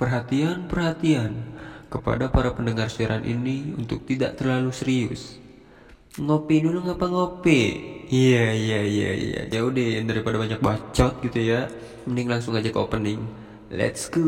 Perhatian, perhatian kepada para pendengar siaran ini untuk tidak terlalu serius. Ngopi dulu ngapa ngopi? Iya iya iya iya. Ya udah daripada banyak bacot gitu ya, mending langsung aja ke opening. Let's go.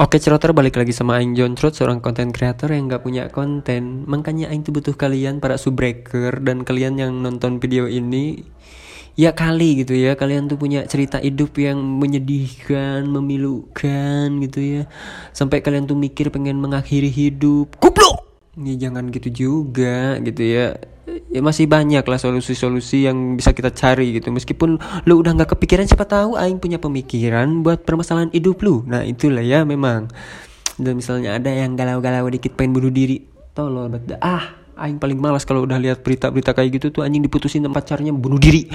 Oke ceroter balik lagi sama Aing John Trot seorang konten creator yang gak punya konten. Makanya Aing tuh butuh kalian para subbreaker dan kalian yang nonton video ini Ya kali gitu ya. Kalian tuh punya cerita hidup yang menyedihkan, memilukan gitu ya. Sampai kalian tuh mikir pengen mengakhiri hidup. Kupluk! Ya jangan gitu juga gitu ya ya masih banyak lah solusi-solusi yang bisa kita cari gitu. Meskipun lu udah nggak kepikiran siapa tahu aing punya pemikiran buat permasalahan hidup lu. Nah itulah ya memang. Dan misalnya ada yang galau-galau dikit pengen bunuh diri. Tolol bet. Ah aing paling malas kalau udah lihat berita-berita kayak gitu tuh anjing diputusin sama pacarnya bunuh diri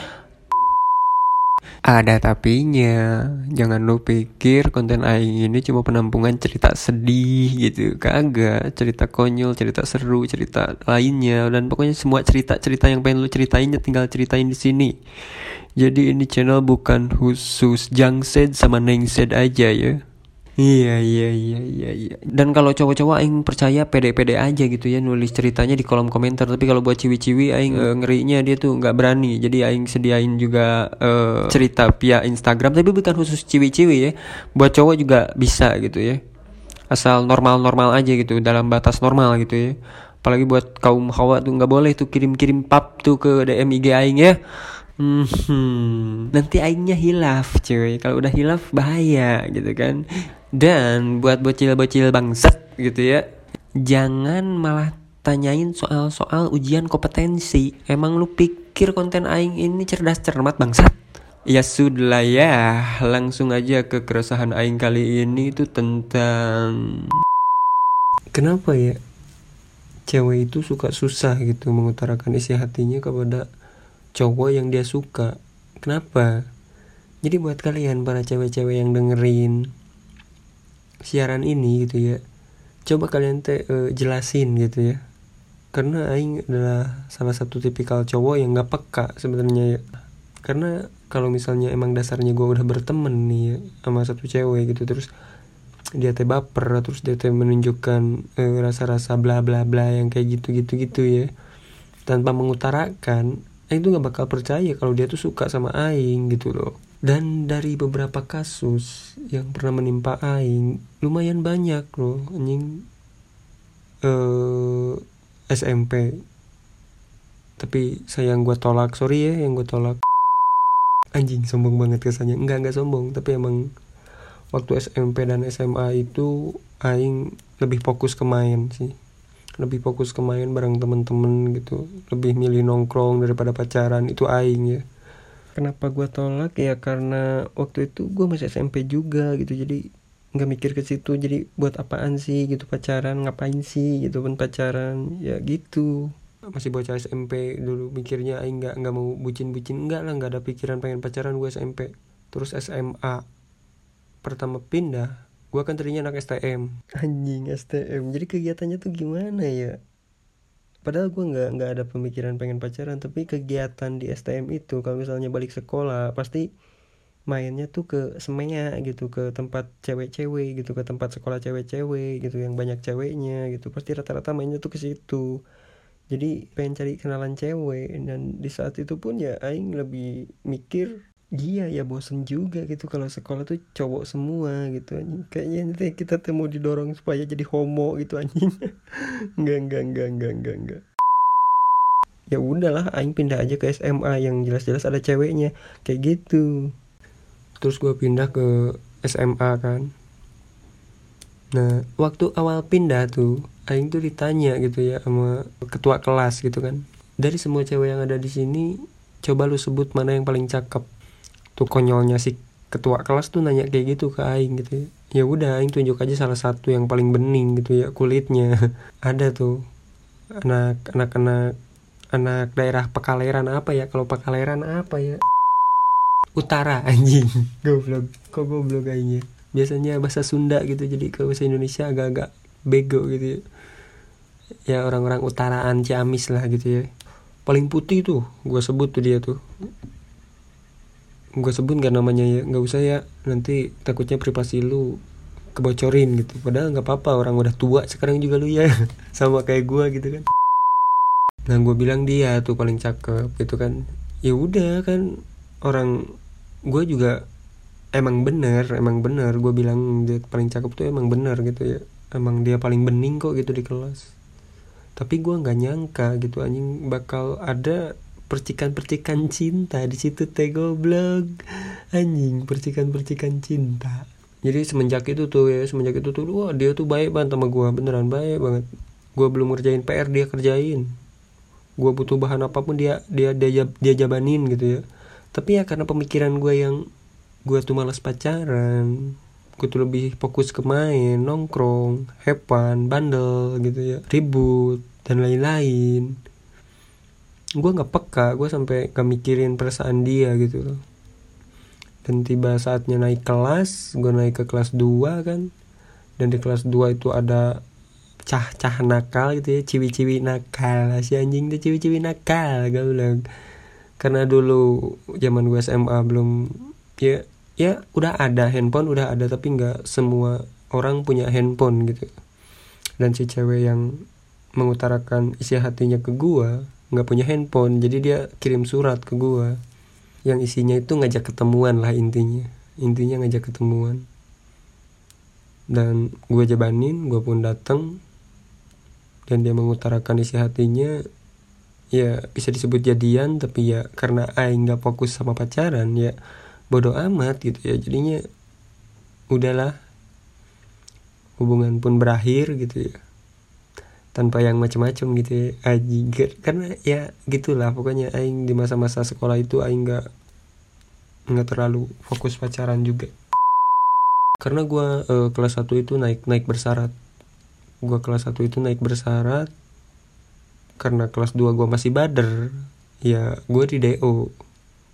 ada tapinya, jangan lu pikir konten Aing ini cuma penampungan cerita sedih gitu, kagak, cerita konyol, cerita seru, cerita lainnya, dan pokoknya semua cerita-cerita yang pengen lu ceritain ya tinggal ceritain di sini. Jadi ini channel bukan khusus Jangsed sama Nengsed aja ya. Iya iya iya iya iya. Dan kalau cowok-cowok aing percaya pede-pede aja gitu ya nulis ceritanya di kolom komentar. Tapi kalau buat ciwi-ciwi aing uh, ngerinya dia tuh nggak berani. Jadi aing sediain juga uh, cerita via Instagram tapi bukan khusus ciwi-ciwi ya. Buat cowok juga bisa gitu ya. Asal normal-normal aja gitu dalam batas normal gitu ya. Apalagi buat kaum hawa tuh nggak boleh tuh kirim-kirim pap tuh ke DM IG aing ya. Hmm, nanti aingnya hilaf cuy Kalau udah hilaf bahaya gitu kan Dan buat bocil-bocil bangsat gitu ya Jangan malah tanyain soal-soal ujian kompetensi. Emang lu pikir konten aing ini cerdas cermat bangsat? Ya sudah ya, langsung aja ke keresahan aing kali ini itu tentang Kenapa ya cewek itu suka susah gitu mengutarakan isi hatinya kepada cowok yang dia suka. Kenapa? Jadi buat kalian para cewek-cewek yang dengerin siaran ini gitu ya. Coba kalian teh uh, jelasin gitu ya. Karena aing adalah salah satu tipikal cowok yang gak peka sebenarnya ya. Karena kalau misalnya emang dasarnya gue udah berteman nih ya, sama satu cewek gitu terus dia teh baper terus dia teh menunjukkan uh, rasa-rasa bla bla bla yang kayak gitu gitu gitu ya. Tanpa mengutarakan Aing tuh gak bakal percaya kalau dia tuh suka sama Aing gitu loh dan dari beberapa kasus yang pernah menimpa Aing lumayan banyak loh anjing. Uh, eh, SMP tapi sayang gue tolak sorry ya yang gue tolak. Anjing sombong banget kesannya. Enggak enggak sombong tapi emang waktu SMP dan SMA itu Aing lebih fokus ke main sih. Lebih fokus ke main bareng temen-temen gitu. Lebih milih nongkrong daripada pacaran itu aing ya kenapa gue tolak? Ya karena waktu itu gue masih SMP juga gitu. Jadi nggak mikir ke situ. Jadi buat apaan sih gitu? Pacaran? Ngapain sih gitu? Pun pacaran. Ya gitu. Masih bocah SMP dulu mikirnya aing nggak nggak mau bucin-bucin. Enggak lah nggak ada pikiran pengen pacaran gue SMP terus SMA pertama pindah gue kan tadinya anak STM anjing STM jadi kegiatannya tuh gimana ya padahal gue nggak nggak ada pemikiran pengen pacaran tapi kegiatan di STM itu kalau misalnya balik sekolah pasti mainnya tuh ke semea gitu ke tempat cewek-cewek gitu ke tempat sekolah cewek-cewek gitu yang banyak ceweknya gitu. Pasti rata-rata mainnya tuh ke situ. Jadi pengen cari kenalan cewek dan di saat itu pun ya aing lebih mikir Iya ya bosen juga gitu kalau sekolah tuh cowok semua gitu anjing. Kayaknya nanti kita tuh mau didorong supaya jadi homo gitu anjing. enggak enggak enggak enggak enggak enggak. Ya udahlah aing pindah aja ke SMA yang jelas-jelas ada ceweknya kayak gitu. Terus gue pindah ke SMA kan. Nah, waktu awal pindah tuh aing tuh ditanya gitu ya sama ketua kelas gitu kan. Dari semua cewek yang ada di sini, coba lu sebut mana yang paling cakep tuh konyolnya si ketua kelas tuh nanya kayak gitu ke aing gitu. Ya, udah aing tunjuk aja salah satu yang paling bening gitu ya kulitnya. Ada tuh anak anak anak anak daerah Pekaleran apa ya? Kalau Pekaleran apa ya? Utara anjing. Goblok. Kok goblok kayaknya biasanya bahasa Sunda gitu jadi kalau bahasa Indonesia agak-agak bego gitu ya. Ya orang-orang utaraan Ciamis lah gitu ya. Paling putih tuh gue sebut tuh dia tuh gue sebut gak namanya ya nggak usah ya. Nanti takutnya privasi lu kebocorin gitu. Padahal nggak apa-apa orang udah tua sekarang juga lu ya. Sama kayak gue gitu kan. Nah gue bilang dia tuh paling cakep gitu kan. Ya udah kan orang gue juga emang bener emang bener. Gue bilang dia paling cakep tuh emang bener gitu ya. Emang dia paling bening kok gitu di kelas. Tapi gue nggak nyangka gitu anjing bakal ada percikan-percikan cinta di situ teh goblok anjing percikan-percikan cinta. Jadi semenjak itu tuh ya semenjak itu tuh wah dia tuh baik banget sama gue beneran baik banget. Gue belum ngerjain PR dia kerjain. Gue butuh bahan apa pun dia dia dia dia jabanin gitu ya. Tapi ya karena pemikiran gue yang gue tuh malas pacaran gue tuh lebih fokus ke main nongkrong hepan bandel gitu ya ribut dan lain-lain gue nggak peka gue sampai gak mikirin perasaan dia gitu loh. Dan tiba saatnya naik kelas gue naik ke kelas 2 kan. Dan di kelas 2 itu ada cah-cah nakal gitu ya ciwi-ciwi nakal. Si anjing tuh ciwi-ciwi nakal gue bilang. Karena dulu zaman gue SMA belum ya ya udah ada handphone udah ada tapi nggak semua orang punya handphone gitu. Dan si cewek yang mengutarakan isi hatinya ke gue nggak punya handphone jadi dia kirim surat ke gua. Yang isinya itu ngajak ketemuan lah intinya. Intinya ngajak ketemuan. Dan gue jabanin gue pun datang dan dia mengutarakan isi hatinya. Ya bisa disebut jadian tapi ya karena Aing nggak fokus sama pacaran ya bodoh amat gitu ya. Jadinya udahlah hubungan pun berakhir gitu ya tanpa yang macam-macam gitu ya. Aji karena ya gitulah pokoknya aing di masa-masa sekolah itu aing nggak nggak terlalu fokus pacaran juga. Karena gue uh, kelas 1 itu naik naik bersyarat gue kelas 1 itu naik bersyarat karena kelas 2 gue masih bader. Ya gue di DO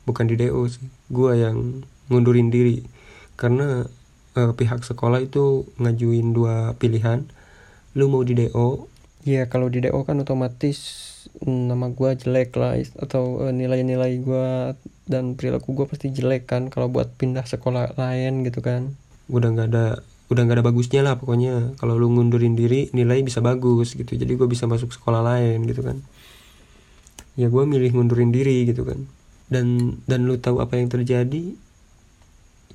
bukan di DO sih. Gue yang ngundurin diri. Karena uh, pihak sekolah itu ngajuin dua pilihan. Lu mau di DO Iya kalau di DO kan otomatis nama gue jelek lah atau uh, nilai-nilai gue dan perilaku gue pasti jelek kan kalau buat pindah sekolah lain gitu kan. Udah nggak ada udah nggak ada bagusnya lah pokoknya. Kalau lu ngundurin diri nilai bisa bagus gitu. Jadi gue bisa masuk sekolah lain gitu kan. Ya gue milih ngundurin diri gitu kan. Dan dan lu tahu apa yang terjadi?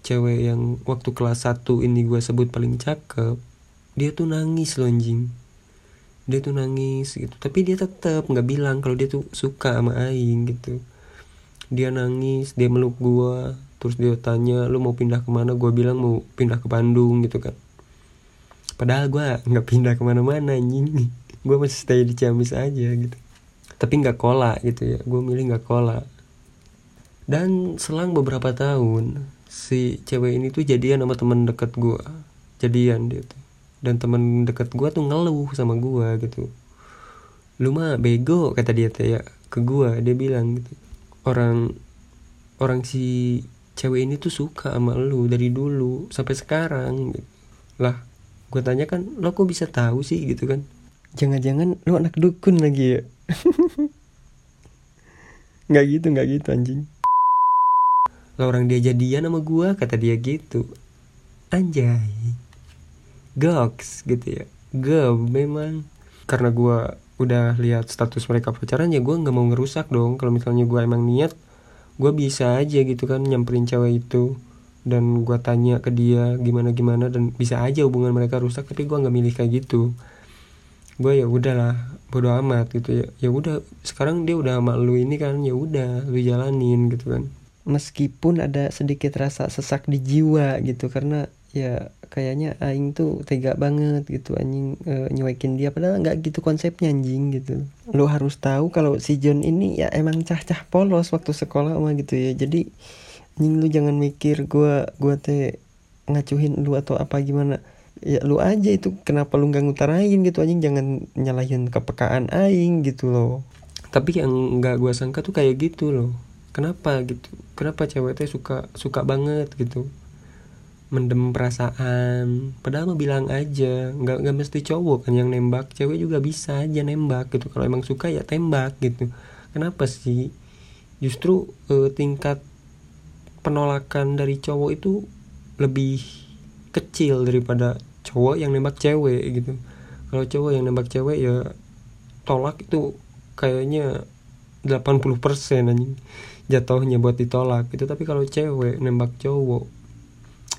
Cewek yang waktu kelas 1 ini gue sebut paling cakep dia tuh nangis lonjing dia tuh nangis gitu. Tapi dia tetap nggak bilang kalau dia tuh suka sama Aing gitu. Dia nangis dia meluk gua. Terus dia tanya lu mau pindah ke mana? Gua bilang mau pindah ke Bandung gitu kan. Padahal gua nggak pindah ke mana-mana anjing. Gua masih stay di Ciamis aja gitu. Tapi nggak kola gitu ya. Gua milih nggak kola dan selang beberapa tahun si cewek ini tuh jadian sama temen deket gua. Jadian dia tuh dan temen deket gue tuh ngeluh sama gue gitu. Lu mah bego kata dia tuh ya ke gue dia bilang gitu. Orang orang si cewek ini tuh suka sama lu dari dulu sampai sekarang gitu. lah gue tanya kan lo kok bisa tahu sih? gitu kan. Jangan-jangan lu anak dukun lagi ya? Nggak gitu nggak gitu anjing. Lah orang dia jadian sama gue kata dia gitu. Anjay goks gitu ya. Gue memang. Karena gue udah lihat status mereka pacaran ya gue nggak mau ngerusak dong. Kalau misalnya gue emang niat gue bisa aja gitu kan nyamperin cewek itu. Dan gue tanya ke dia gimana gimana dan bisa aja hubungan mereka rusak tapi gue nggak milih kayak gitu. Gue ya udahlah bodo amat gitu ya. Ya udah sekarang dia udah sama lu ini kan ya udah lu jalanin gitu kan. Meskipun ada sedikit rasa sesak di jiwa gitu karena ya kayaknya aing tuh tega banget gitu anjing e, nyuekin dia. Padahal nggak gitu konsepnya anjing gitu. Lo harus tahu kalau si John ini ya emang cah-cah polos waktu sekolah mah gitu ya. Jadi anjing lu jangan mikir gua gua teh ngacuhin lu atau apa gimana. Ya lu aja itu kenapa lu nggak ngutarain gitu anjing. Jangan nyalahin kepekaan aing gitu loh. Tapi yang nggak gua sangka tuh kayak gitu loh. Kenapa gitu? Kenapa cewek teh suka suka banget gitu mendem perasaan. Padahal mau bilang aja nggak nggak mesti cowok kan yang nembak. Cewek juga bisa aja nembak gitu. Kalau emang suka ya tembak gitu. Kenapa sih? Justru uh, tingkat penolakan dari cowok itu lebih kecil daripada cowok yang nembak cewek gitu. Kalau cowok yang nembak cewek ya tolak itu kayaknya 80% anjing jatuhnya buat ditolak gitu. Tapi kalau cewek nembak cowok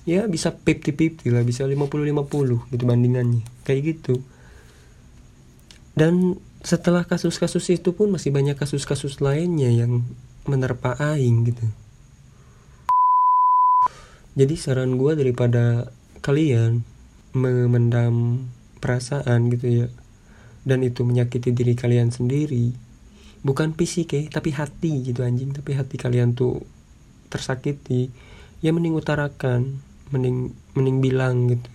ya bisa 50-50 lah bisa 50-50 gitu bandingannya. Kayak gitu. Dan setelah kasus-kasus itu pun masih banyak kasus-kasus lainnya yang menerpa aing gitu. Jadi saran gue daripada kalian memendam perasaan gitu ya dan itu menyakiti diri kalian sendiri. Bukan fisik ya tapi hati gitu anjing tapi hati kalian tuh tersakiti. Ya mending utarakan mending mending bilang gitu.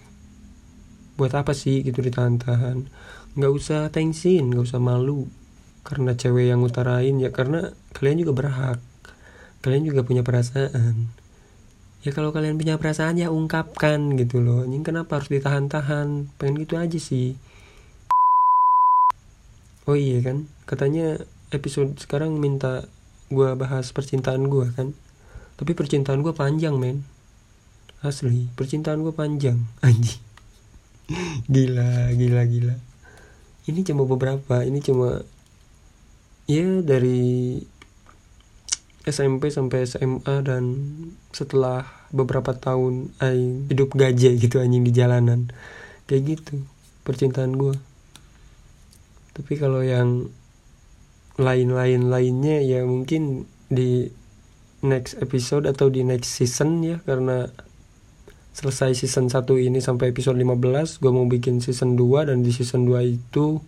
Buat apa sih gitu ditahan-tahan? Nggak usah tensin nggak usah malu. Karena cewek yang utarain ya karena kalian juga berhak. Kalian juga punya perasaan. Ya kalau kalian punya perasaan ya ungkapkan gitu loh. Ini kenapa harus ditahan-tahan? Pengen gitu aja sih. Oh iya kan? Katanya episode sekarang minta gue bahas percintaan gue kan? Tapi percintaan gue panjang men asli percintaan gue panjang. Anjing. Gila gila gila. Ini cuma beberapa ini cuma ya dari SMP sampai SMA dan setelah beberapa tahun ay hidup gajah gitu anjing di jalanan. Kayak gitu percintaan gue tapi kalau yang lain-lain lainnya ya mungkin di next episode atau di next season ya karena selesai season 1 ini sampai episode 15 gue mau bikin season 2 dan di season 2 itu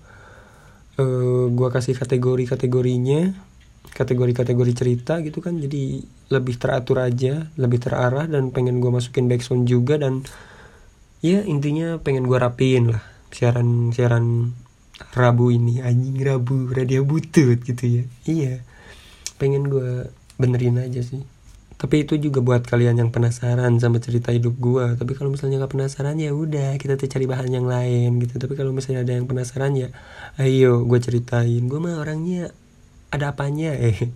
uh, gue kasih kategori-kategorinya kategori-kategori cerita gitu kan. Jadi lebih teratur aja lebih terarah dan pengen gue masukin backsound juga dan ya intinya pengen gue rapiin lah siaran siaran Rabu ini. Anjing Rabu radio butut gitu ya. Iya pengen gue benerin aja sih tapi itu juga buat kalian yang penasaran sama cerita hidup gue tapi kalau misalnya nggak penasaran ya udah kita tuh cari bahan yang lain gitu. Tapi kalau misalnya ada yang penasaran ya ayo gue ceritain. Gue mah orangnya ada apanya? Eh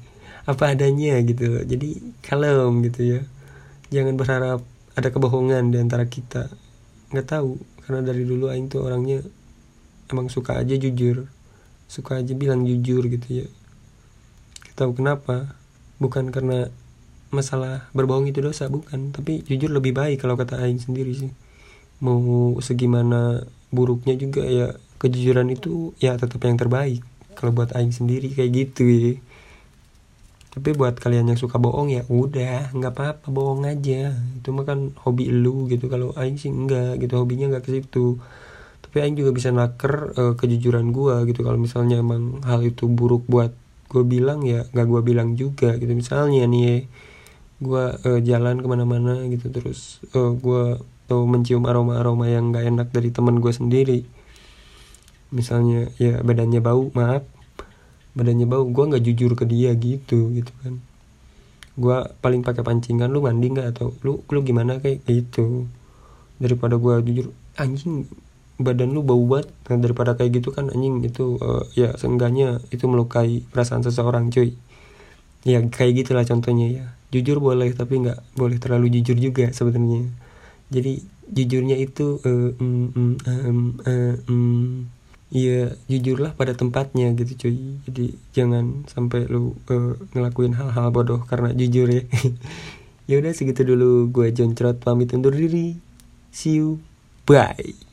apa adanya gitu jadi kalem gitu ya. Jangan berharap ada kebohongan di antara kita. Nggak tahu karena dari dulu Aing tuh orangnya emang suka aja jujur. Suka aja bilang jujur gitu ya. Tahu kenapa. Bukan karena masalah berbohong itu dosa bukan. Tapi jujur lebih baik kalau kata Aing sendiri sih. Mau segimana buruknya juga ya kejujuran itu ya tetap yang terbaik. Kalau buat Aing sendiri kayak gitu ya. Tapi buat kalian yang suka bohong ya udah nggak apa-apa bohong aja. Itu mah kan hobi lu gitu. Kalau Aing sih enggak gitu hobinya nggak ke situ. Tapi Aing juga bisa naker uh, kejujuran gua gitu. Kalau misalnya emang hal itu buruk buat gue bilang ya nggak gue bilang juga gitu. Misalnya nih ya, gue uh, jalan ke mana-mana gitu terus uh, eh, gue tuh mencium aroma-aroma yang gak enak dari temen gue sendiri. Misalnya ya badannya bau maaf. Badannya bau gue nggak jujur ke dia gitu gitu kan. Gue paling pakai pancingan lu mandi nggak? atau lu lu gimana? kayak gitu. Daripada gue jujur anjing badan lu bau banget. Nah, daripada kayak gitu kan anjing itu uh, ya seenggaknya itu melukai perasaan seseorang cuy. Ya kayak gitulah contohnya ya jujur boleh tapi nggak boleh terlalu jujur juga sebenarnya. Jadi jujurnya itu uh, mm, mm, uh, mm, ya jujurlah pada tempatnya gitu cuy. Jadi jangan sampai lu uh, ngelakuin hal-hal bodoh karena jujur ya. Ya udah segitu dulu. Gue John Cerot pamit undur diri. See you. Bye